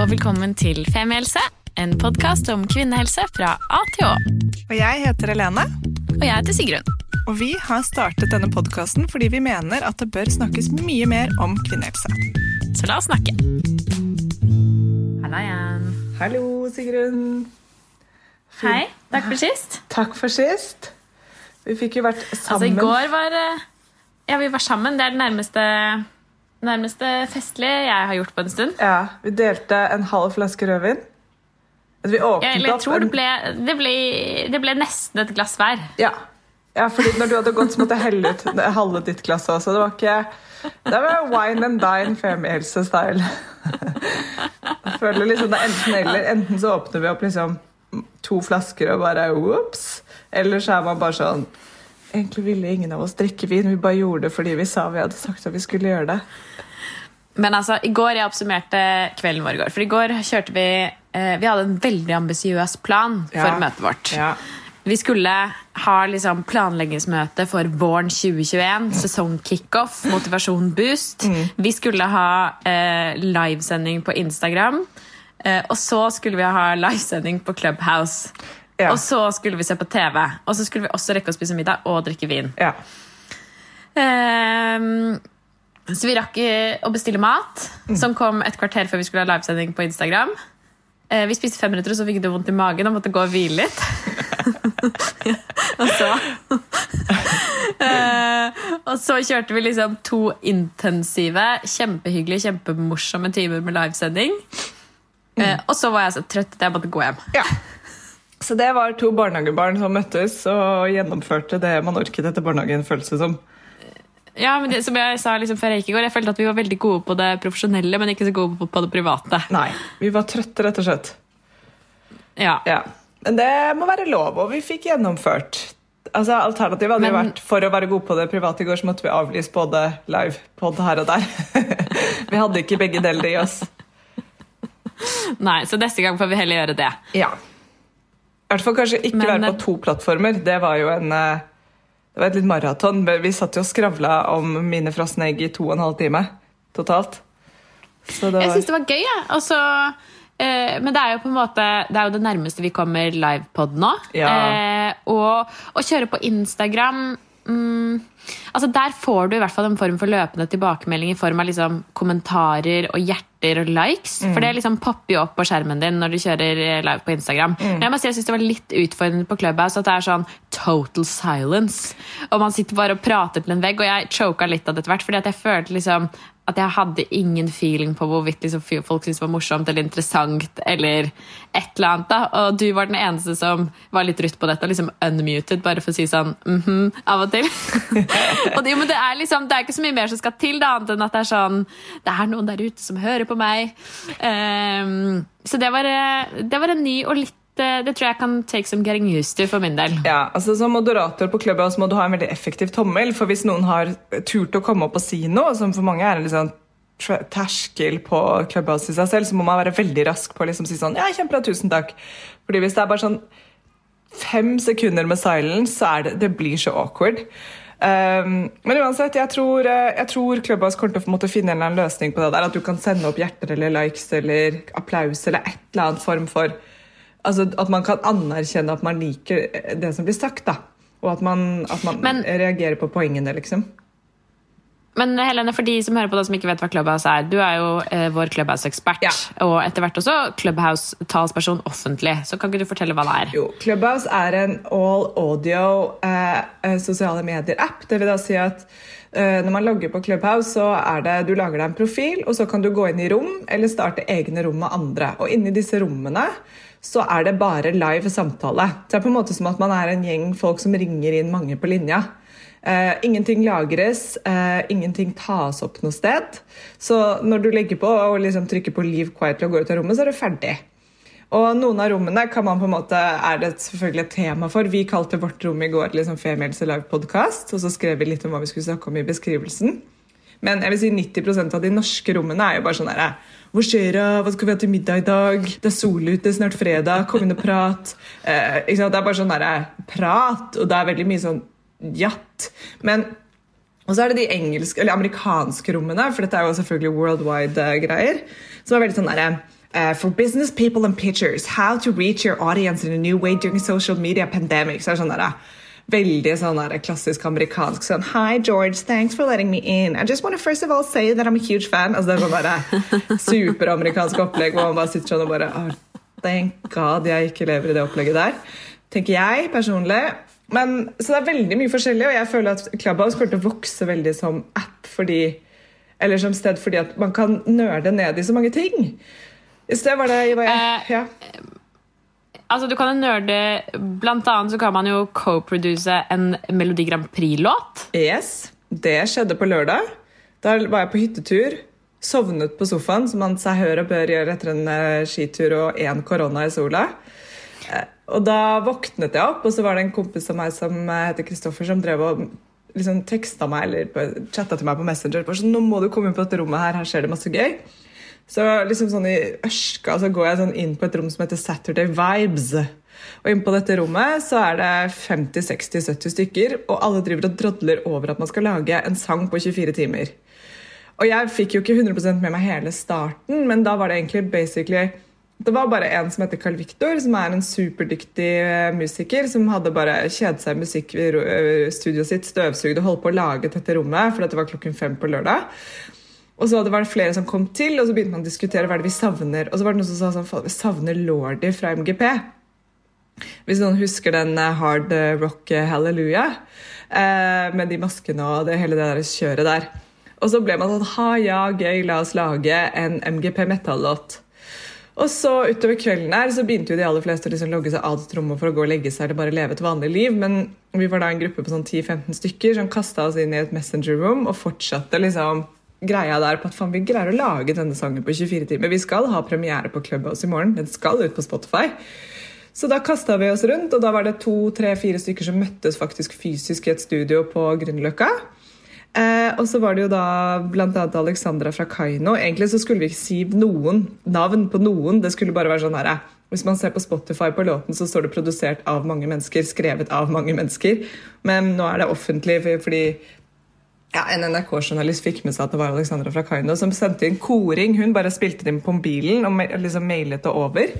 Og velkommen til Femihelse, en podkast om kvinnehelse fra A til Å. Og jeg heter Helene, Og jeg heter Sigrun. og vi har startet denne podkasten fordi vi mener at det bør snakkes mye mer om kvinnehelse. Så la oss snakke. Halla igjen. Hallo, Sigrun. Hei. Takk for sist. Takk for sist. Vi fikk jo vært sammen. Altså, i går var eh, Ja, vi var sammen. Det er det nærmeste, nærmeste festlige jeg har gjort på en stund. Ja, Vi delte en halv flaske rødvin. Vi åpnet Jeg, jeg tror det ble, det, ble, det ble nesten et glass hver. Ja. ja, fordi når du hadde gått, så måtte jeg helle ut halve ditt glass også. Det var ikke Det var wine and dine femihelse-style. Jeg føler liksom det er enten eller. Enten så åpner vi opp liksom to flasker og bare ops. Eller så er man bare sånn Egentlig ville ingen av oss drikke vin, vi bare gjorde det fordi vi sa vi hadde sagt at vi skulle gjøre det. Men altså, i går jeg oppsummerte kvelden vår i går. For i går kjørte vi eh, Vi hadde en veldig ambisiøs plan for Ja. møtet vårt. Ja. Vi skulle ha liksom planleggingsmøte for våren 2021. Sesongkickoff, motivasjon-boost. Vi skulle ha eh, livesending på Instagram. Eh, og så skulle vi ha livesending på Clubhouse. Ja. Og så skulle vi se på TV. Og så skulle vi også rekke å spise middag og drikke vin. ja. Um, så vi rakk å bestille mat, som kom et kvarter før vi skulle ha livesending på Instagram. Uh, vi spiste fem minutter, og så fikk du vondt i magen og måtte gå og hvile litt. og så uh, Og så kjørte vi liksom to intensive, kjempehyggelige, kjempemorsomme timer med livesending. Eh, og så var jeg så trøtt at jeg måtte gå hjem. ja. Så det var to barnehagebarn som møttes og gjennomførte det man orket etter barnehagen, føles det som. Ja, men det, som Jeg sa liksom før jeg gikk i går, jeg følte at vi var veldig gode på det profesjonelle, men ikke så gode på, på det private. Nei, vi var trøtte, rett og slett. Ja. Ja, men det må være lov, og vi fikk gjennomført. Altså, Alternativet hadde Men- vært for å være gode på det private i går, så måtte vi avlyse både live pod her og der. vi hadde ikke begge deler i oss. Nei, Så neste gang får vi heller gjøre det. Ja. I hvert fall kanskje ikke Men- være på to plattformer. Det var jo en eh, det var et litt maraton. Vi satt jo og skravla om mine frosne egg i to og en halv time totalt. Så det Jeg var syns det var gøy, jeg. Ja. Altså, eh, men det er jo på en måte Det er jo det nærmeste vi kommer livepod nå. Ja. Eh, og å kjøre på Instagram mm, altså Der får du i hvert fall en form for løpende tilbakemelding i form av liksom kommentarer og hjerter og likes. Mm. For det liksom popper jo opp på skjermen din når du kjører eh, live på Instagram. Mm. Men jeg må si jeg synes det var litt utfordrende på Clubhouse at det er sånn total silence. Og man sitter bare og prater til en vegg, og jeg choka litt av det etter hvert. fordi at jeg følte liksom at jeg hadde ingen feeling på hvorvidt liksom folk syntes det var morsomt eller interessant. eller et eller annet da, Og du var den eneste som var litt rutt på dette liksom unmuted, bare for å si sånn mm -hmm, av og til. og det, det er liksom, det er ikke så mye mer som skal til, da, annet enn at det er sånn Det er noen der ute som hører på meg. Um, så det var, eh, det var en ny og litt eh, Det tror jeg kan take some getting used to for min del. Ja, altså Som moderator på Clubhouse må du ha en veldig effektiv tommel. For hvis noen har turt å komme opp og si noe, som for mange er en sånn terskel på Clubhouse i seg selv, så må man være veldig rask på å liksom si sånn Ja, kjempebra, tusen takk. Fordi hvis det er bare sånn fem sekunder med silence, så er det, det blir så awkward. Um, men uansett, jeg tror, eh, jeg tror Clubhouse kommer til å finne en eller annen løsning på det der. At du kan sende opp hjerter eller likes eller applaus eller et eller annet form for Altså At man kan anerkjenne at man liker det som blir sagt. da Og at man, at man Men- reagerer på poengene, liksom. Men Helene, for de som hører på deg som ikke vet hva Clubhouse er, du er jo eh, vår Clubhouse-ekspert. Ja. Og etter hvert også Clubhouse-talsperson offentlig. Så kan ikke du fortelle hva det er? Jo, Clubhouse er en all audio eh, eh, sosiale medier-app. Det vil da si at eh, når man logger på Clubhouse, så er det du lager deg en profil, og så kan du gå inn i rom eller starte egne rom med andre. Og inni disse rommene så er det bare live samtale. Det er på en måte som at man er en gjeng folk som ringer inn mange på linja. Uh, ingenting lagres, uh, ingenting tas opp noe sted. Så når du legger på og liksom trykker på 'leave quietly' og går ut av rommet, så er du ferdig. Og noen av rommene kan man på en måte, er det selvfølgelig et tema for. Vi kalte vårt rom i går liksom Females live Podcast, og så skrev vi litt om hva vi skulle snakke om i beskrivelsen. Men jeg vil si 90% av de norske rommene er jo bare sånn her Hvor skjer det? Hva skal vi ha til middag i dag? Det er sol ute, snart fredag. Kom inn og prat. Eh? Det er bare sånn der, prat, og det er veldig mye sånn jatt. Men og så er det de engelske, eller amerikanske rommene, for dette er jo selvfølgelig worldwide-greier. Som er veldig sånn derre uh, For business people and pitchers, how to reach your audience in a new way during social media pandemic. Så er sånn der, Veldig sånn der, klassisk amerikansk sånn Hi, George. Thanks for letting me in. I just want to first of all say that I'm a huge fan. Altså, det er sånn der, superamerikansk opplegg hvor man bare sitter sånn og bare oh, Thank God jeg ikke lever i det opplegget der. Tenker jeg personlig. Men, så det er veldig mye forskjellig, og jeg føler at Clubhouse kommer til å vokse veldig som app fordi, eller som sted fordi at man kan nerde ned i så mange ting. I sted var det var jeg, Eh, ja. Altså, du kan jo nerde Blant annet så kan man jo co-produce en Melodi Grand Prix-låt. Yes, det skjedde på lørdag. Da var jeg på hyttetur. Sovnet på sofaen, som man seg hør og bør gjøre etter en eh, skitur og én korona i sola. Eh, og da våknet jeg opp, og så var det en kompis av meg som eh, heter Kristoffer, som drev og liksom teksta meg eller på- chatta til meg på Messenger. Bare sånn, nå må du komme inn på dette rommet her, her skjer det masse gøy. Så liksom sånn i ørska så går jeg sånn inn på et rom som heter Saturday Vibes. Og inn på dette rommet så er det 50-60-70 stykker, og alle driver og drodler over at man skal lage en sang på 24 timer. Og jeg fikk jo ikke 100% med meg hele starten, men da var det egentlig basically det var bare en som heter Carl Victor, som er en superdyktig eh, musiker, som hadde bare kjedet seg i musikkstudioet sitt, støvsugd og holdt på å lage dette rommet, for dette var klokken fem på lørdag. Og så var det flere som kom til, og så begynte man å diskutere hva det vi savner. Og så var det noen som sa sånn, "Faen, vi savner Lordi fra MGP. Hvis noen husker den eh, Hard Rock Hallelujah eh, med de maskene og det hele det der kjøret der. Og så ble man sånn Ha, ja, gøy, la oss lage en MGP metal-låt. Og så utover kvelden her så begynte jo de aller fleste å liksom logge seg av til rommet for å gå og legge seg eller bare leve et vanlig liv. Men vi var da en gruppe på sånn 10-15 stykker som kasta oss inn i et messenger room og fortsatte liksom greia der på at faen, vi greier å lage denne sangen på 24 timer. Vi skal ha premiere på Clubhouse i morgen. Den skal ut på Spotify. Så da kasta vi oss rundt, og da var det to, tre, fire stykker som møttes faktisk fysisk i et studio på Grünerløkka. Eh, og så var det jo da bl.a. Alexandra fra Kaino. Egentlig så skulle vi ikke si noen navn på noen. Det skulle bare være sånn her Hvis man ser på Spotify på låten, så står det 'produsert av mange mennesker', skrevet av mange mennesker. Men nå er det offentlig fordi ja, En NRK-journalist fikk med seg at det var Alexandra fra Kaino som sendte inn koring. Hun bare spilte det inn på mobilen og liksom mailet det over.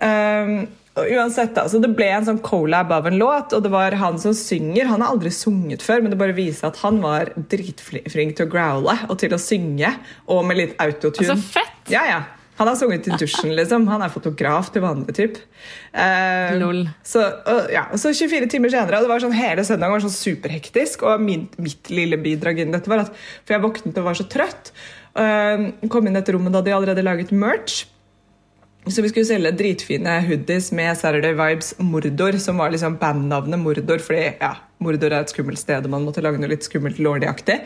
Um, og uansett da, så Det ble en sånn collab av en låt, og det var han som synger. Han har aldri sunget før, men det bare viser at han var dritflink til å growle og til å synge. Og med litt autotune. Altså fett! Ja, ja. Han har sunget i dusjen, liksom. Han er fotograf til vanlig, typ. Uh, Så, uh, ja, så 24 timer senere, og det var sånn hele søndagen var sånn superhektisk. Og min, mitt lille bidrag inn dette var at For jeg våknet og var så trøtt. Uh, kom inn i dette rommet da de allerede laget merch. Så vi skulle selge dritfine hoodies med Saturday Vibes Mordor, som var liksom bandnavnet Mordor, fordi ja, Mordor er et skummelt sted, og man måtte lage noe litt skummelt lordy-aktig.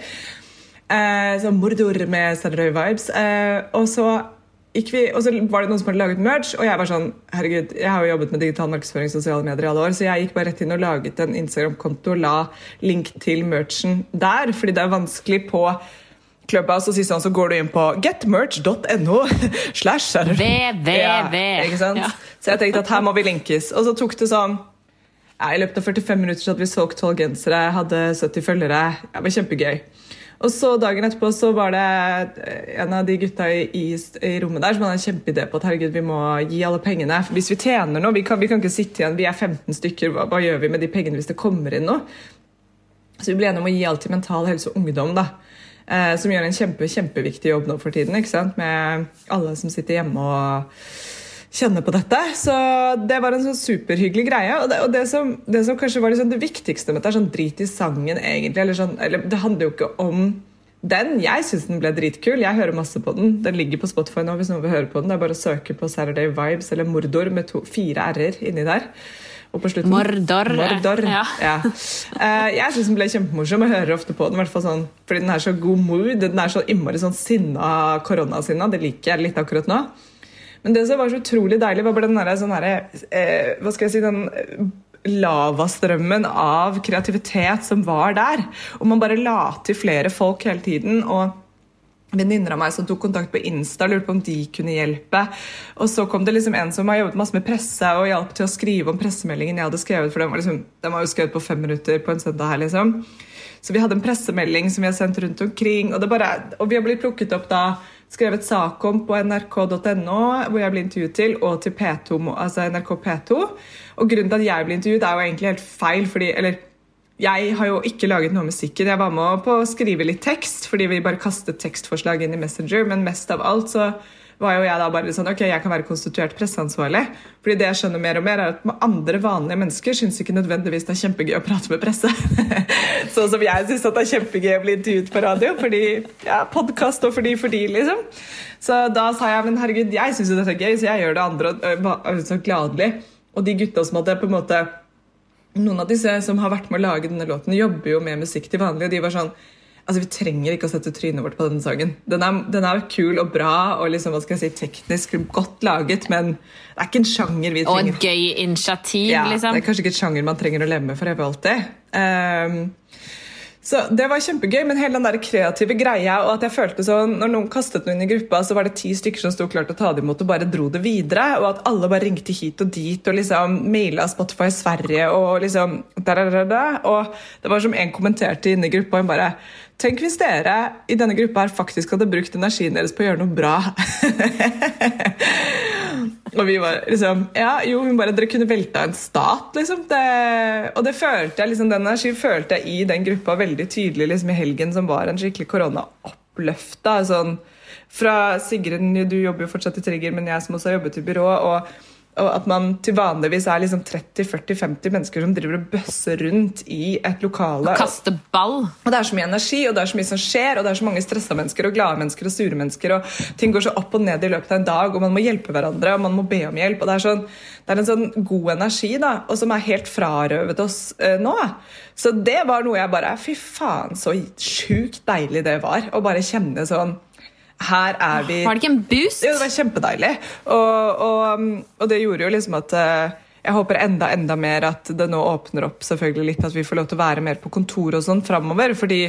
Eh, så Mordor med Saturday Vibes. Eh, og så vi, og så var det noen som hadde laget merch, og jeg var sånn Herregud, jeg har jo jobbet med digital markedsføring og sosiale medier i alle år, så jeg gikk bare rett inn og laget en Instagram-konto og la link til merchen der, fordi det er vanskelig på Clubhouse og si sånn, så går du inn på getmerch.no slash. VVV. Ja, ikke sant? Ja. Så jeg tenkte at her må vi linkes. Og så tok det sånn ja, I løpet av 45 minutter så hadde vi solgt 12 gensere, hadde 70 følgere. Det var kjempegøy. Og så Dagen etterpå så var det eh, en av de gutta i, i, i rommet der som hadde en kjempeidé på at herregud, vi må gi alle pengene. Hvis vi tjener noe, vi kan, vi kan ikke sitte igjen, vi er 15 stykker, hva, hva gjør vi med de pengene hvis det kommer inn noe? Så vi ble enige om å gi alt til Mental Helse og Ungdom. da. Eh, som gjør en kjempe, kjempeviktig jobb nå for tiden. ikke sant? Med alle som sitter hjemme og kjenner på dette. Så det var en sånn superhyggelig greie. Og det, og det, som, det som kanskje var liksom det viktigste med det, er sånn drit i sangen, egentlig. Eller sånn, eller, det handler jo ikke om den. Jeg syns den ble dritkul. Jeg hører masse på den. Den ligger på Spotify nå hvis noen vil høre på den. Det er bare å søke på Saturday Vibes eller Mordor med to, fire r-er inni der. Og på slutten Mordor. Mordor. Ja. Ja. Uh, jeg syns den ble kjempemorsom. Jeg hører ofte på den, sånn, fordi den er så god mood. Den er så innmari sånn sinna koronasinna. Det liker jeg litt akkurat nå. Men det som var så utrolig deilig, var den der, sånn derre, eh, Hva skal jeg si den eh, lavastrømmen av kreativitet som var der. Og man bare la til flere folk hele tiden. og venninner av meg som tok kontakt på Insta lurte på om de kunne hjelpe. Og så kom det liksom en som har jobbet masse med presse og hjalp til å skrive om pressemeldingen jeg hadde skrevet. for Den var, liksom, den var jo skrevet på fem minutter på en søndag her, liksom. Så vi hadde en pressemelding som vi har sendt rundt omkring. Og, bare, og vi har blitt plukket opp da, skrevet sak om på nrk.no, hvor jeg ble intervjuet til, og til P2, altså NRK P2. Og grunnen til at jeg ble intervjuet, er jo egentlig helt feil. fordi, eller jeg har jo ikke laget noe musikken. Jeg var med på å skrive litt tekst, fordi vi bare kastet tekstforslag inn i Messenger. Men mest av alt så var jo jeg da bare sånn Ok, jeg kan være konstituert presseansvarlig. Fordi det jeg skjønner mer og mer, er at andre vanlige mennesker syns ikke nødvendigvis det er kjempegøy å prate med presse. sånn som jeg syns det er kjempegøy å bli intervjuet på radio. Fordi ja, podkast og fordi fordi, liksom. Så da sa jeg men herregud, jeg syns jo dette er gøy, så jeg gjør det andre og, og, så gladelig. Og de gutta som hadde på en måte noen av disse som har vært med å lage denne låten, jobber jo med musikk til vanlig, og de var sånn Altså, Vi trenger ikke å sette trynet vårt på denne sangen. Den er, den er kul og bra og liksom, hva skal jeg si, teknisk godt laget, men det er ikke en sjanger vi trenger. Og et gøy initiativ, ja, liksom. Det er kanskje ikke et sjanger man trenger å leve med for evig og alltid. Um, så Det var kjempegøy, men hele den der kreative greia og at jeg følte sånn, Når noen kastet noe inn i gruppa, så var det ti stykker som sto klart til å ta det imot og bare dro det videre. Og at alle bare ringte hit og dit og liksom maila Spotify Sverige og liksom da, da, da. Og det var som en kommenterte inne i gruppa, hun bare Tenk hvis dere i denne gruppa her faktisk hadde brukt energien deres på å gjøre noe bra. Og vi var liksom Ja, jo, men bare Dere kunne velta en stat, liksom. Det, og det følte jeg liksom, den energien følte jeg i den gruppa veldig tydelig liksom, i helgen, som var en skikkelig koronaoppløfta. Sånn, fra Sigrid, du jobber jo fortsatt i Trigger, men jeg som også har jobbet i byrå. og og at man til vanligvis er liksom 30-40-50 mennesker som driver og bøsser rundt i et lokale. Og kaster ball. Og Det er så mye energi, og det er så mye som skjer, og det er så mange stressa mennesker og glade mennesker og sure mennesker. og Ting går så opp og ned i løpet av en dag, og man må hjelpe hverandre og man må be om hjelp. og Det er, sånn, det er en sånn god energi da, og som er helt frarøvet oss eh, nå. Så det var noe jeg bare Fy faen, så sjukt deilig det var. Å bare kjenne sånn Her er vi Var det ikke en boost? jo, det var kjempedeilig. Og, og, og det gjorde jo liksom at eh, jeg håper enda enda mer at det nå åpner opp selvfølgelig litt, at vi får lov til å være mer på kontor og sånn framover. Fordi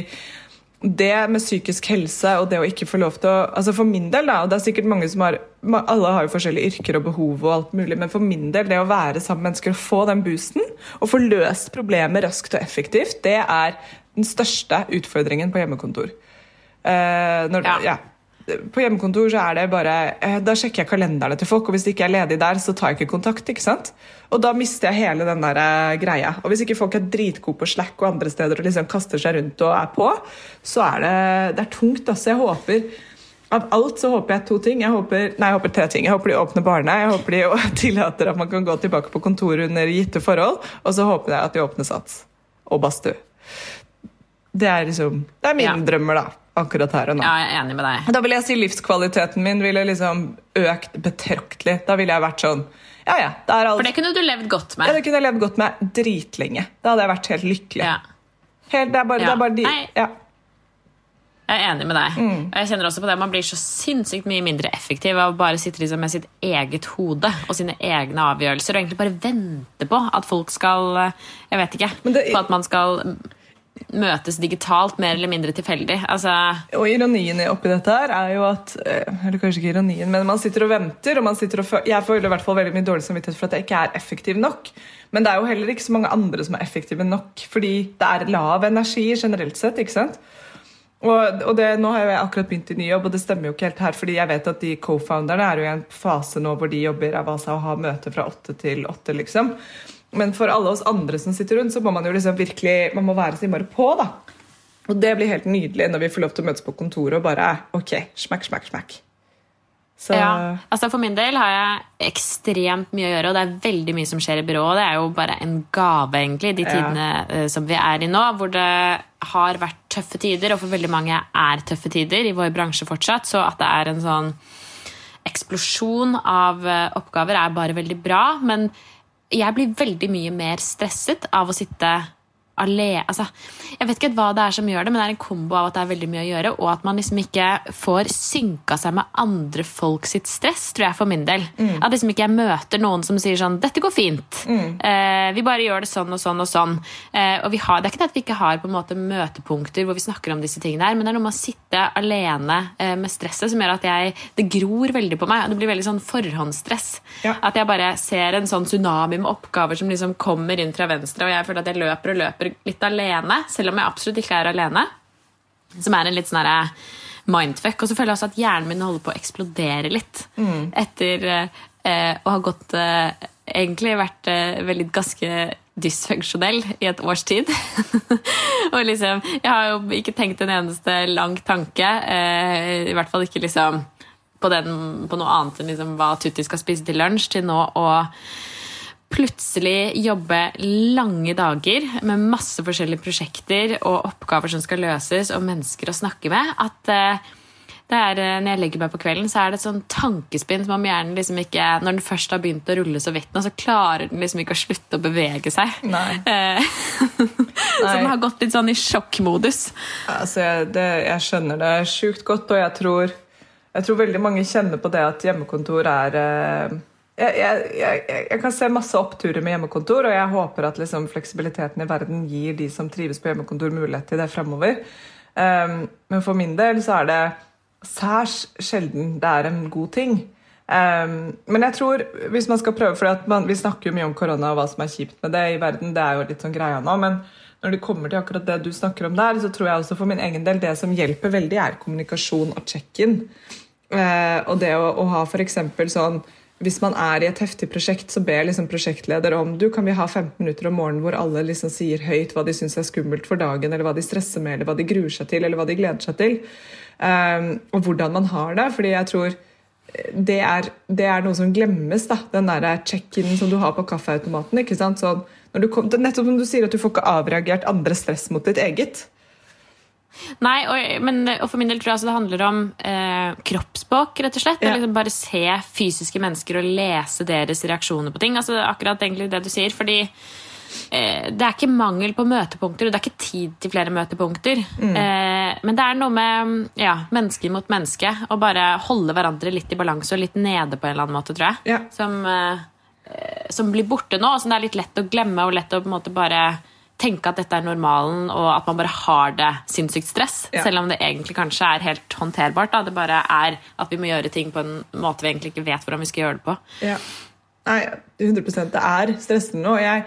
det med psykisk helse og det å ikke få lov til å altså For min del, da, og det er sikkert mange som har Alle har jo forskjellige yrker og behov, og alt mulig, men for min del, det å være sammen med mennesker og få den boosten, og få løst problemet raskt og effektivt, det er den største utfordringen på hjemmekontor. Uh, når, Ja. ja. På hjemmekontor så er det bare eh, Da sjekker jeg kalenderne til folk, og hvis det ikke er ledig der, så tar jeg ikke kontakt. ikke sant? Og da mister jeg hele den der eh, greia. Og hvis ikke folk er dritgode på Slack og andre steder og liksom kaster seg rundt og er på, så er det, det er tungt. altså. Jeg håper av alt så håper jeg to ting. Jeg håper, nei, jeg håper tre ting. Jeg håper de åpner barene. Jeg håper de tillater at man kan gå tilbake på kontoret under gitte forhold. Og så håper jeg at de åpner Sats og badstue. Det er liksom, det er mine Ja. drømmer, da. Akkurat her og nå. Ja, jeg er enig med deg. Da vil jeg si livskvaliteten min ville liksom økt betraktelig. Da ville jeg vært sånn Ja, ja. Det alt. For det kunne du levd godt med? Ja, det kunne jeg levd godt med dritlenge. Da hadde jeg vært helt lykkelig. Ja. Helt, det er bare, det er bare de ja. Jeg er enig med deg. Mm. Og jeg kjenner også på det Man blir så sinnssykt mye mindre effektiv av å bare sitte liksom med sitt eget hode og sine egne avgjørelser og egentlig bare vente på at folk skal eh, Jeg vet ikke. Det- På at man skal møtes digitalt, mer eller mindre tilfeldig. Altså, Og ironien oppi dette her er jo at eh, Eller kanskje ikke ironien, men man sitter og venter. og man og Jeg føler i hvert fall veldig mye dårlig samvittighet for at jeg ikke er effektiv nok. Men det er jo heller ikke så mange andre som er effektive nok, fordi det er lav energi generelt sett. ikke sant? Og, og det, Nå har jeg akkurat begynt i ny jobb, og det stemmer jo ikke helt her. fordi jeg vet at de co-founderne er jo i en fase nå hvor de jobber av seg og har møter fra åtte til åtte. liksom. Men for alle oss andre som sitter rundt, så må man jo liksom virkelig man må være så innmari på. da. Og det blir helt nydelig når vi får lov til å møtes på kontoret og bare ok, smakk, smakk, smakk. Så ja. altså For min del har jeg ekstremt mye å gjøre, og det er veldig mye som skjer i byrået. Det er jo bare en gave, egentlig, de tidene ja. som vi er i nå, hvor det har vært tøffe tider, og for veldig mange er tøffe tider i vår bransje fortsatt. Så at det er en sånn eksplosjon av eh, oppgaver er bare veldig bra. Men jeg blir veldig mye mer stresset av å sitte alene altså, Jeg vet ikke hva det er som gjør det, men det er en kombo av at det er veldig mye å gjøre, og at man liksom ikke får synka seg med andre folk sitt stress, tror jeg for min del. At liksom ikke jeg møter noen som sier sånn 'Dette går fint'. Eh, vi bare gjør det sånn og sånn og sånn. Eh, og vi har, det er ikke det at vi ikke har på en måte møtepunkter hvor vi snakker om disse tingene her, men det er noe med å sitte alene eh, med stresset som gjør at jeg Det gror veldig på meg, og det blir veldig sånn forhåndsstress. Ja. At jeg bare ser en sånn tsunami med oppgaver som liksom kommer inn fra venstre, og jeg føler at jeg løper og løper litt alene, selv om jeg absolutt ikke er alene. Som er en litt sånn herre mindfuck. Og så føler jeg også at hjernen min holder på å eksplodere litt. Etter eh, å ha gått eh, Egentlig vært eh, veldig ganske dysfunksjonell i et års tid. og liksom Jeg har jo ikke tenkt en eneste lang tanke. Eh, I hvert fall ikke liksom på, den, på noe annet enn liksom hva Tutti skal spise til lunsj, til nå å plutselig jobbe lange dager med masse forskjellige prosjekter og oppgaver som skal løses, og mennesker å snakke med, at eh, det er, eh, når jeg legger meg på kvelden, så er det et sånn tankespinn som om hjernen liksom ikke Når den først har begynt å rulle så vidt nå, så klarer den liksom ikke å slutte å bevege seg. Nei. Så den har gått litt sånn i sjokkmodus. Altså, jeg, det, jeg skjønner det sjukt godt, og jeg tror, jeg tror veldig mange kjenner på det at hjemmekontor er eh, jeg, jeg, jeg, kan se masse oppturer med hjemmekontor, og jeg håper at liksom, fleksibiliteten i verden gir de som trives på hjemmekontor, mulighet til det fremover. Um, men for min del så er det særs sjelden det er en god ting. Um, men jeg tror, hvis man skal prøve for man, Vi snakker jo mye om korona og hva som er kjipt med det i verden. Det er jo litt sånn greia nå, men når det kommer til akkurat det du snakker om der, så tror jeg også for min egen del det som hjelper veldig, er kommunikasjon og check-in. Uh, og det å, å ha f.eks. sånn hvis man er i et heftig prosjekt, så ber liksom prosjektleder om du kan vi ha 15 minutter om morgenen hvor alle liksom sier høyt hva de syns er skummelt for dagen, eller hva de stresser med, eller hva de gruer seg til, eller hva de gleder seg til. Um, og hvordan man har det. fordi jeg tror det er, det er noe som glemmes. da, Den der check-in som du har på kaffeautomaten. ikke sant? Sånn, du kom, nettopp som du sier at du får ikke avreagert andre stress mot ditt eget. Nei, og, men, og for min del tror jeg altså det handler om eh, kroppsspråk, rett og slett. Ja. Liksom bare se fysiske mennesker og lese deres reaksjoner på ting. Altså akkurat egentlig det du sier. Fordi eh, det er ikke mangel på møtepunkter, og det er ikke tid til flere møtepunkter. Eh, men det er noe med ja, menneske mot menneske. og bare holde hverandre litt i balanse og litt nede på en eller annen måte, tror jeg. Ja. Som, eh, eh, som blir borte nå, og som det er litt lett å glemme og lett å på en måte bare tenke at dette er normalen, og at man bare har det sinnssykt stress. Ja. Selv om det egentlig kanskje er helt håndterbart. Da. Det bare er at vi må gjøre ting på en måte vi egentlig ikke vet hvordan vi skal gjøre det på. Ja. Nei, 100 Det er stressende. Og jeg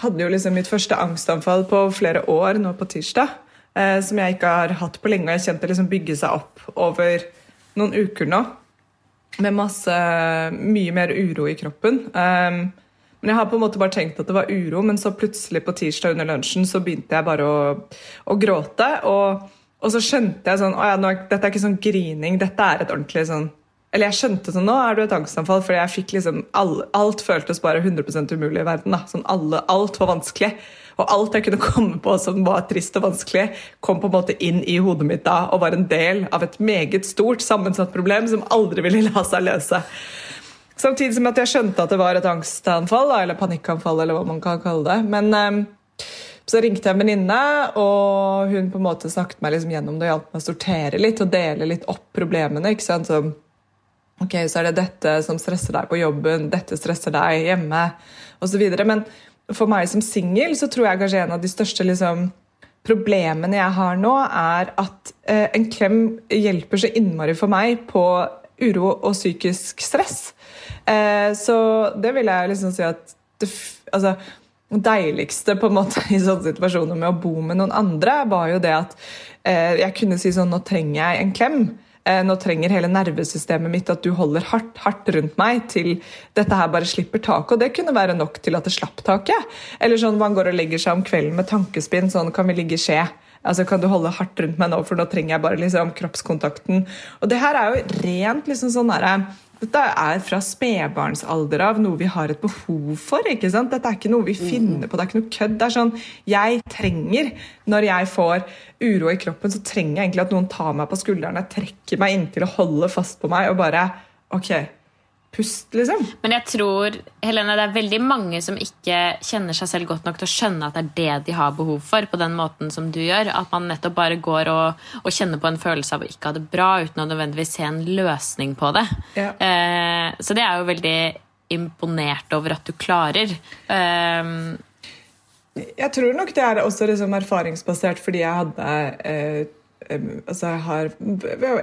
hadde jo liksom mitt første angstanfall på flere år nå på tirsdag. Eh, som jeg ikke har hatt på lenge. Og jeg kjente det liksom bygge seg opp over noen uker nå. Med masse Mye mer uro i kroppen. Um, men jeg har på en måte bare tenkt at det var uro, men så plutselig på tirsdag under lunsjen så begynte jeg bare å, å gråte. Og, og så skjønte jeg sånn Å ja, nå, dette er ikke sånn grining, dette er et ordentlig sånn Eller jeg skjønte sånn Nå er du et angstanfall, fordi jeg fikk liksom all, Alt føltes bare 100% umulig i verden. da, sånn alle, Alt var vanskelig. Og alt jeg kunne komme på som var trist og vanskelig, kom på en måte inn i hodet mitt da og var en del av et meget stort sammensatt problem som aldri ville la seg løse. Samtidig som at jeg skjønte at det var et angstanfall, eller panikkanfall, eller hva man kan kalle det. Men eh, så ringte jeg en venninne, og hun på en måte snakket meg liksom gjennom det og hjalp meg å sortere litt og dele litt opp problemene. ikke sant? Så, ok, så er det dette som stresser deg på jobben, dette stresser deg hjemme, osv. Men for meg som singel så tror jeg kanskje en av de største liksom, problemene jeg har nå, er at eh, en klem hjelper så innmari for meg på uro og psykisk stress. Eh, så det vil jeg liksom si at det, altså, deiligste på en måte i sånne situasjoner med å bo med noen andre, var jo det at eh, jeg kunne si sånn Nå trenger jeg en klem. Eh, nå trenger hele nervesystemet mitt at du holder hardt, hardt rundt meg til dette her bare slipper taket. Og det kunne være nok til at det slapp taket. Eller sånn man går og legger seg om kvelden med tankespinn. Sånn kan vi ligge i skje. Altså, Kan du holde hardt rundt meg nå, for nå trenger jeg bare liksom kroppskontakten. Og det her er jo rent liksom sånn derre dette er fra spedbarnsalder av noe vi har et behov for. ikke sant? Dette er ikke noe vi finner på, det er ikke noe kødd. Det er sånn, Jeg trenger, når jeg får uro i kroppen, så trenger jeg egentlig at noen tar meg på skuldrene, trekker meg inntil og holder fast på meg og bare Ok, pust, liksom. Men jeg tror Helene, det er veldig mange som ikke kjenner seg selv godt nok til å skjønne at det er det de har behov for, på den måten som du gjør. At man nettopp bare går og, og kjenner på en følelse av å ikke ha det bra uten å nødvendigvis se en løsning på det. Ja. Eh, så det er jo veldig imponert over at du klarer. Eh, Jeg tror nok det er også liksom erfaringsbasert fordi jeg hadde eh, altså jeg har,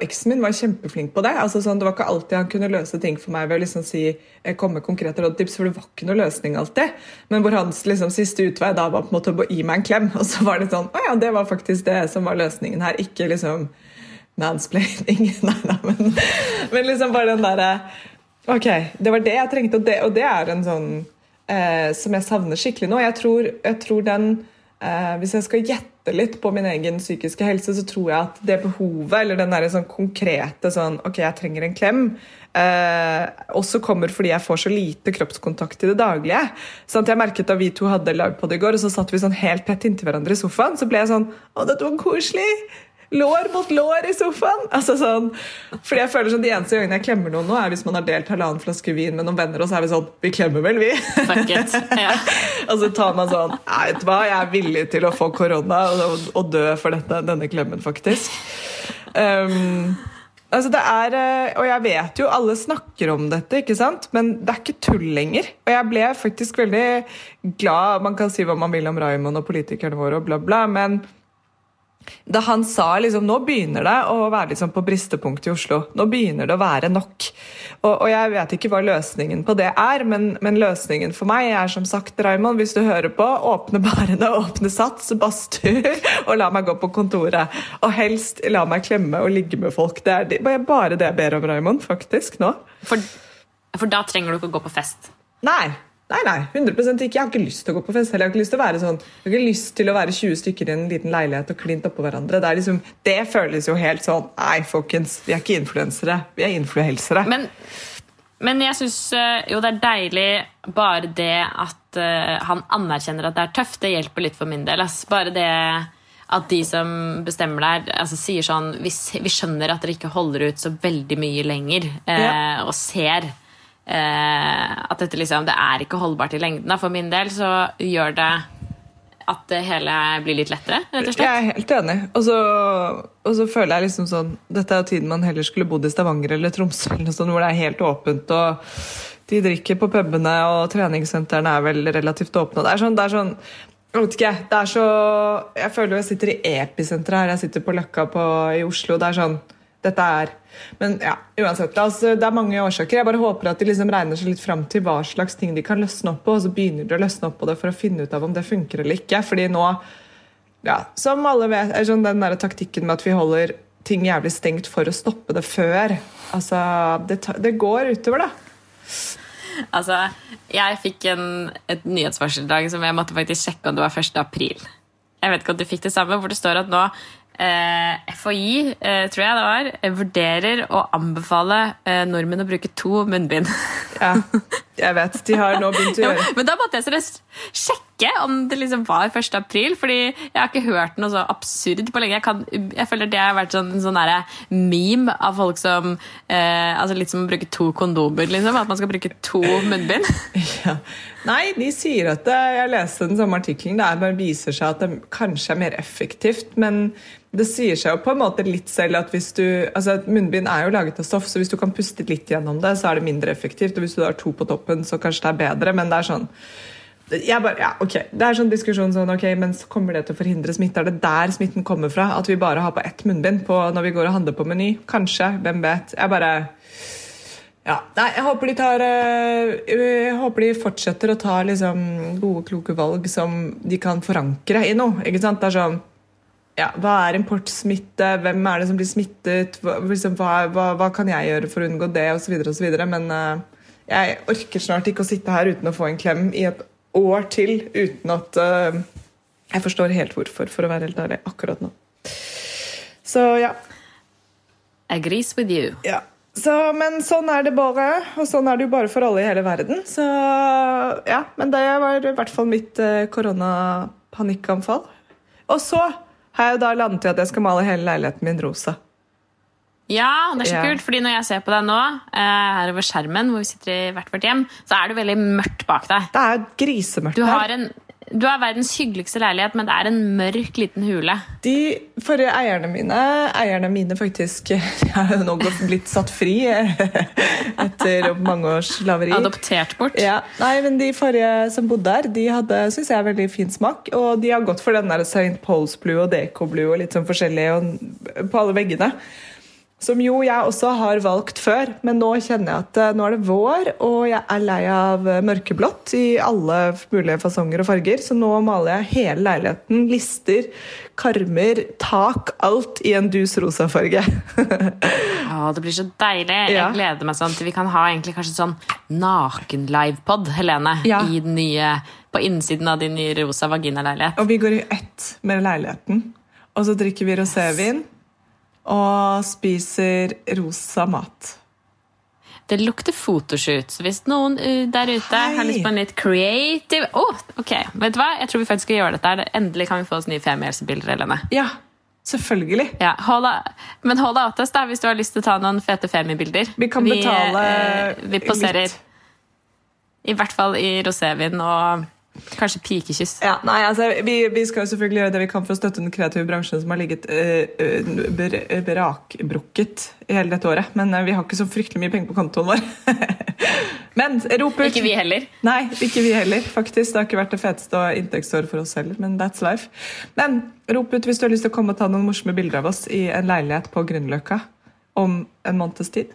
Eksen min var kjempeflink på det. altså sånn, Det var ikke alltid han kunne løse ting for meg ved å liksom si, eh, komme konkrete rådtips, for det var ikke noe løsning alltid. Men hvor hans liksom, siste utvei da var på en måte å gi meg en klem. Og så var det sånn Å ja, det var faktisk det som var løsningen her. Ikke liksom mansplaining. Nei, nei, men, men liksom bare den derre Ok, det var det jeg trengte, og det, og det er en sånn eh, som jeg savner skikkelig nå. Jeg tror, jeg tror den Hvis jeg skal gjette litt på min egen psykiske helse, så tror jeg at det behovet, eller den der sånn konkrete sånn Ok, jeg trenger en klem, eh, også kommer fordi jeg får så lite kroppskontakt i det daglige. Sånn jeg merket Da vi to hadde livepod i går, og så satt vi sånn helt tett inntil hverandre i sofaen, så ble jeg sånn Å, dette var koselig! Lår mot lår i sofaen! Altså sånn, fordi jeg føler sånn De eneste gangene jeg klemmer noen nå, er hvis man har delt halvannen flaske vin med noen venner, og så er vi sånn Vi klemmer vel, vi? fuck it. Ja. og så tar man sånn vet du hva, jeg er villig til å få korona og, og dø for dette, denne klemmen, faktisk. Um, altså det er, eh, Og jeg vet jo, alle snakker om dette, ikke sant? men det er ikke tull lenger. Og jeg ble faktisk veldig glad Man kan si hva man vil om Raymond og politikerne våre, og bla, bla, men da han sa liksom, nå begynner det å være liksom på bristepunktet i Oslo. Nå begynner det å være nok. Og, og jeg vet ikke hva løsningen på det er, men, men løsningen for meg er som sagt, Raymond, hvis du hører på, åpne barene, åpne sats, badstur, og la meg gå på kontoret. Og helst la meg klemme og ligge med folk. Det er bare det jeg ber om, Raymond, faktisk, nå. For, for da trenger du ikke å gå på fest. Nei. Nei, nei, 100% ikke. Jeg har ikke lyst til å gå på fest. Jeg har ikke lyst til å være sånn Jeg har ikke lyst til å være 20 stykker i en liten leilighet og klint oppå hverandre. Det, er liksom, det føles jo helt sånn Nei, folkens, vi er ikke influensere. Vi er influensere. Men, men jeg syns jo det er deilig bare det at uh, han anerkjenner at det er tøft. Det hjelper litt for min del. Ass. Bare det at de som bestemmer der, altså, sier sånn vi, vi skjønner at dere ikke holder ut så veldig mye lenger, uh, Ja. og ser eh, at dette liksom Det er ikke holdbart i lengden. Da. For min del så gjør det at det hele blir litt lettere. Jeg er helt enig. Og så, og så føler jeg liksom sånn Dette er jo tiden man heller skulle bodd i Stavanger eller Tromsø, eller noe sånt, hvor det er helt åpent. og De drikker på pubene, og treningssentrene er vel relativt åpne. Det er sånn, det er sånn jeg vet ikke, det er så Jeg føler jo jeg sitter i episenteret her. Jeg sitter på Løkka på, i Oslo. Det er sånn Dette er Men ja, uansett. Altså, det er mange årsaker. Jeg bare håper at de liksom regner seg litt fram til hva slags ting de kan løsne opp på, og så begynner de å løsne opp på det for å finne ut av om det funker eller ikke. Fordi nå ja, som alle vet, er sånn den der taktikken med at vi holder ting jævlig stengt for å stoppe det før. Altså, det, det går utover, da. Altså, jeg fikk en, et nyhetsvarsel i dag som jeg måtte faktisk sjekke om det var 1. april. Jeg vet ikke om du fikk det samme, hvor det står at nå FHI, eh, tror jeg det var, eh, vurderer å anbefale eh, nordmenn å bruke to munnbind. Ja, jeg vet. De har nå begynt å gjøre det. men da måtte jeg seriøst sjekke om det liksom var 1. april, fordi jeg har ikke hørt noe så absurd på lenge. Jeg, kan, jeg føler det har vært sånn, en sånn meme av folk som eh, altså Litt som å bruke to kondomer, liksom. At man skal bruke to munnbind. ja. Nei, de sier at det, Jeg leste den samme artikkelen. Det er viser seg at det kanskje er mer effektivt. Men det sier seg jo på en måte litt selv at hvis du altså Munnbind er jo laget av stoff, så hvis du kan puste litt gjennom det, så er det mindre effektivt. Og hvis du har to på toppen, så kanskje det er bedre. Men det er sånn jeg bare, ja, ok, Det er sånn diskusjon sånn, ok, men så kommer det til å forhindre smitte? Er det der smitten kommer fra? At vi bare har på ett munnbind på, når vi går og handler på Meny? Kanskje. Hvem vet? Jeg bare ja, nei, jeg håper de tar øh, Jeg håper de fortsetter å ta liksom, gode, kloke valg som de kan forankre i noe. ikke sant? Det er sånn ja, Hva er importsmitte? Hvem er det som blir smittet? Hva, liksom, hva, hva, kan jeg gjøre for å unngå det? Og så videre, og så videre. Men øh, jeg orker snart ikke å sitte her uten å få en klem i et år til uten at uh, Jeg forstår helt hvorfor, for å være helt ærlig, akkurat nå. Så ja. Agrees with you. Ja. Så, men sånn er det bare, og sånn er det jo bare for alle i hele verden. Så ja, Men det var i hvert fall mitt uh, korona-panikkanfall. Og så har jeg jo da landet i at jeg skal male hele leiligheten min rosa. Ja, det er så kult, fordi når jeg ser på deg nå, eh, her over skjermen, hvor vi sitter i hvert vårt hjem, så er det veldig mørkt bak deg. Det er grisemørkt Du har, en, du har verdens hyggeligste leilighet, men det er en mørk liten hule. De forrige eierne mine, eierne mine faktisk, de har jo nå blitt satt fri etter mange års slaveri. Adoptert bort. Ja, nei, men De forrige som bodde der, de hadde synes jeg, veldig fin smak. Og de har gått for den der St. Pauls Blue og Deco Blue og litt sånn forskjellig på alle veggene. Som jo jeg også har valgt før, men nå kjenner jeg at eh, nå er det vår, og jeg er lei av mørkeblått i alle mulige fasonger og farger, så nå maler jeg hele leiligheten. Lister, karmer, tak, alt i en dus rosa farge. Å, det blir så deilig. Ja. Jeg gleder meg sånn til vi kan ha egentlig kanskje sånn naken-livepod, Helene, Ja. i den nye, på innsiden av din nye rosa vaginaleilighet. Og vi går i ett med leiligheten. Og så drikker vi rosévin og spiser rosa mat. Det lukter fotoshoot, så hvis noen uh, der ute Hei. har lyst på en litt creative oh, ok, vet du hva? Jeg tror vi faktisk skal gjøre dette. Endelig kan vi få oss nye femihelsebilder, Helene. Ja, selvfølgelig. Ja, hold men hold deg oss, da, hvis du har lyst til å ta noen fete femibilder. Vi kan betale eh, vi poserer. litt. I hvert fall i rosévin og kanskje pikekyss. Ja, nei, altså, vi, vi skal jo selvfølgelig gjøre det vi kan for å støtte den kreative bransjen som har ligget eh, eh, ber, berakbrukket i hele dette året. Men uh, vi har ikke så fryktelig mye penger på kontoen vår. men rop ut! Ikke vi heller. Nei, ikke vi heller, faktisk. Det har ikke vært det feteste inntektsåret for oss heller, men that's life. Men rop ut hvis du har lyst til å komme og ta noen morsomme bilder av oss i en leilighet på Grünerløkka om en måneds tid.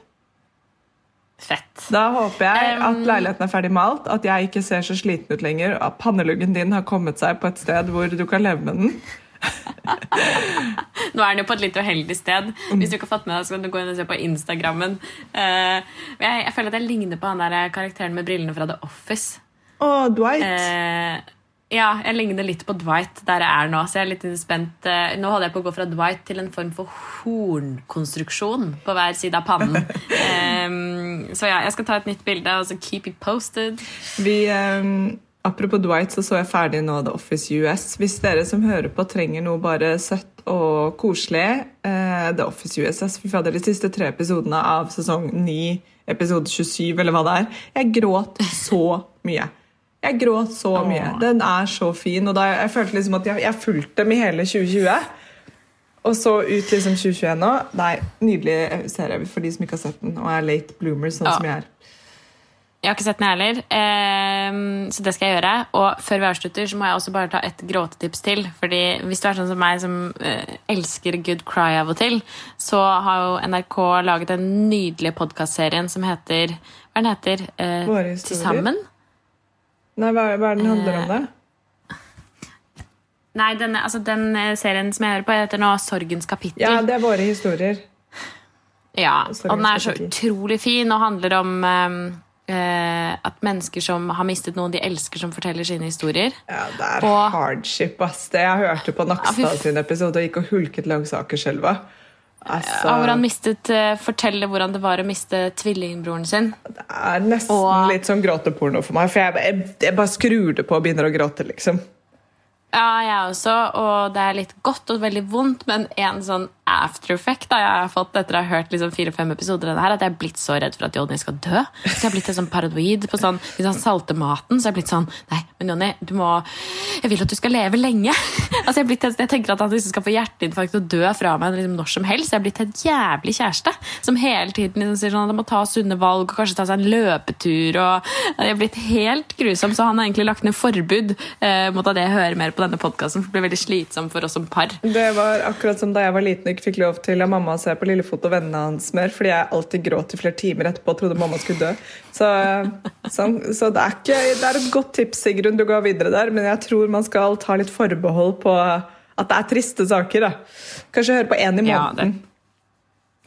Fett. Da håper jeg at leiligheten er ferdig malt, at jeg ikke ser så sliten ut lenger, at panneluggen din har kommet seg på et sted hvor du kan leve med den. Nå er den jo på et litt uheldig sted. Hvis du ikke har fått med deg, så kan du gå inn og se på Instagrammen. Eh, jeg, jeg føler at jeg ligner på han der karakteren med brillene fra The Office. Å, Dwight. Eh, ja, jeg ligner litt på Dwight der jeg er nå. Så jeg er litt spent. Eh, Nå holder jeg på å gå fra Dwight til en form for hornkonstruksjon på hver side av pannen. um, så ja, jeg skal ta et nytt bilde og så keep it posted. Vi, um, apropos Dwight, så så jeg ferdig nå The Office US. Hvis dere som hører på trenger noe bare søtt og koselig, uh, The Office US Fy fader, de siste tre episodene av sesong 9, episode 27, eller hva det er. Jeg gråt så mye. Jeg gråt så mye. Den er så fin. Og da, jeg følte liksom at jeg, jeg fulgte dem i hele 2020. Og så ut liksom 2021 nå. Nei, Nydelig serie for de som ikke har sett den og er late bloomers, sånn Ja. som jeg er. Jeg har ikke sett den heller, eh, så det skal jeg gjøre. Og før vi avslutter, så må jeg også bare ta et gråtetips til. Fordi hvis du er sånn som meg, som eh, elsker good cry av og til, så har jo NRK laget den nydelige podkastserien som heter Hva den heter? Eh. Til sammen? Nei, hva, hva er den handler om, da? Nei, denne, altså den eh, serien som jeg hører på, heter nå Sorgens kapittel. Ja, det er våre historier. Ja, Sorgens og den er så kapittel. utrolig fin og handler om eh, eh, at mennesker som har mistet noen de elsker, som forteller sine historier. Ja, det er Og- hardship, ass. Det jeg hørte på Nakstad sin episode og gikk og hulket langs Akerselva. Altså, Ja, hvor han mistet, eh, forteller hvordan det var å miste tvillingbroren sin. det er nesten og- litt sånn gråteporno for meg, for jeg, jeg, jeg bare skrur det på og begynner å gråte, liksom. Ja, jeg også, og det er litt godt og veldig vondt, men en sånn after-effect da jeg har fått etter å ha hørt liksom fire-fem episoder det her, at jeg er blitt så redd for at Jonny skal dø. Så jeg har blitt sånn paranoid på sånn, hvis han salter maten, så jeg jeg blitt sånn, nei, men Jonny, du må, jeg vil at du skal leve lenge. altså jeg, blitt, jeg tenker at han liksom skal få hjerteinfarkt og dø fra meg liksom når som helst. Jeg er blitt et jævlig kjæreste, som hele tiden liksom sier sånn, at han må ta sunne valg, og kanskje ta seg en løpetur, og jeg er blitt helt grusom, så han har egentlig lagt ned forbud eh, mot at jeg hører mer på denne podcasten, for det blir veldig slitsom for oss som par. Det var akkurat som da jeg var liten ikke fikk lov til av mamma å se på Lillefot og vennene hans mer, fordi jeg alltid gråt i flere timer etterpå og trodde mamma skulle dø. Så, så, så det, er ikke, det er et godt tips, Sigrun, du går videre der, men jeg tror man skal ta litt forbehold på at det er triste saker. da. Kanskje høre på én i Ja, det- måneden.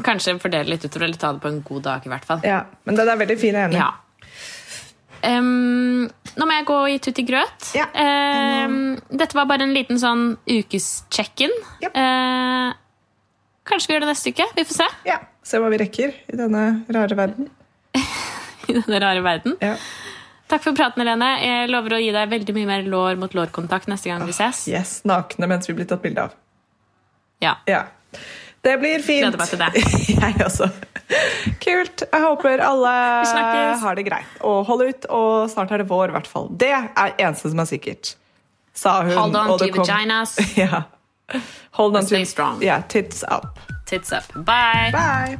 Kanskje fordele litt utover, eller ta det på en god dag i hvert fall. Ja, men den er veldig fin, jeg enig. Ja. Um, nå må jeg gå i tutti grøt. Ja. Um, dette var bare en liten sånn ukes-check-in. Ja. Eh, kanskje vi gjør det neste uke? Vi får se. Ja, Se hva vi rekker i denne rare verden. I denne rare verden. Ja. Takk for praten, Helene. Jeg lover å gi deg veldig mye mer lår mot lår-kontakt neste gang vi ses. Yes, Nakne mens vi blir tatt bilde av. Ja. Ja. Det blir fint. Gleder meg til det. Jeg også. Kult. Jeg håper alle har det greit. Og holder ut, og snart er det vår, i hvert fall. Det er eneste som er sikkert. Sa hun. Hold on to vaginas. Ja. Hold on Stay to strong. Yeah, tits up. Tits up. Bye. Bye.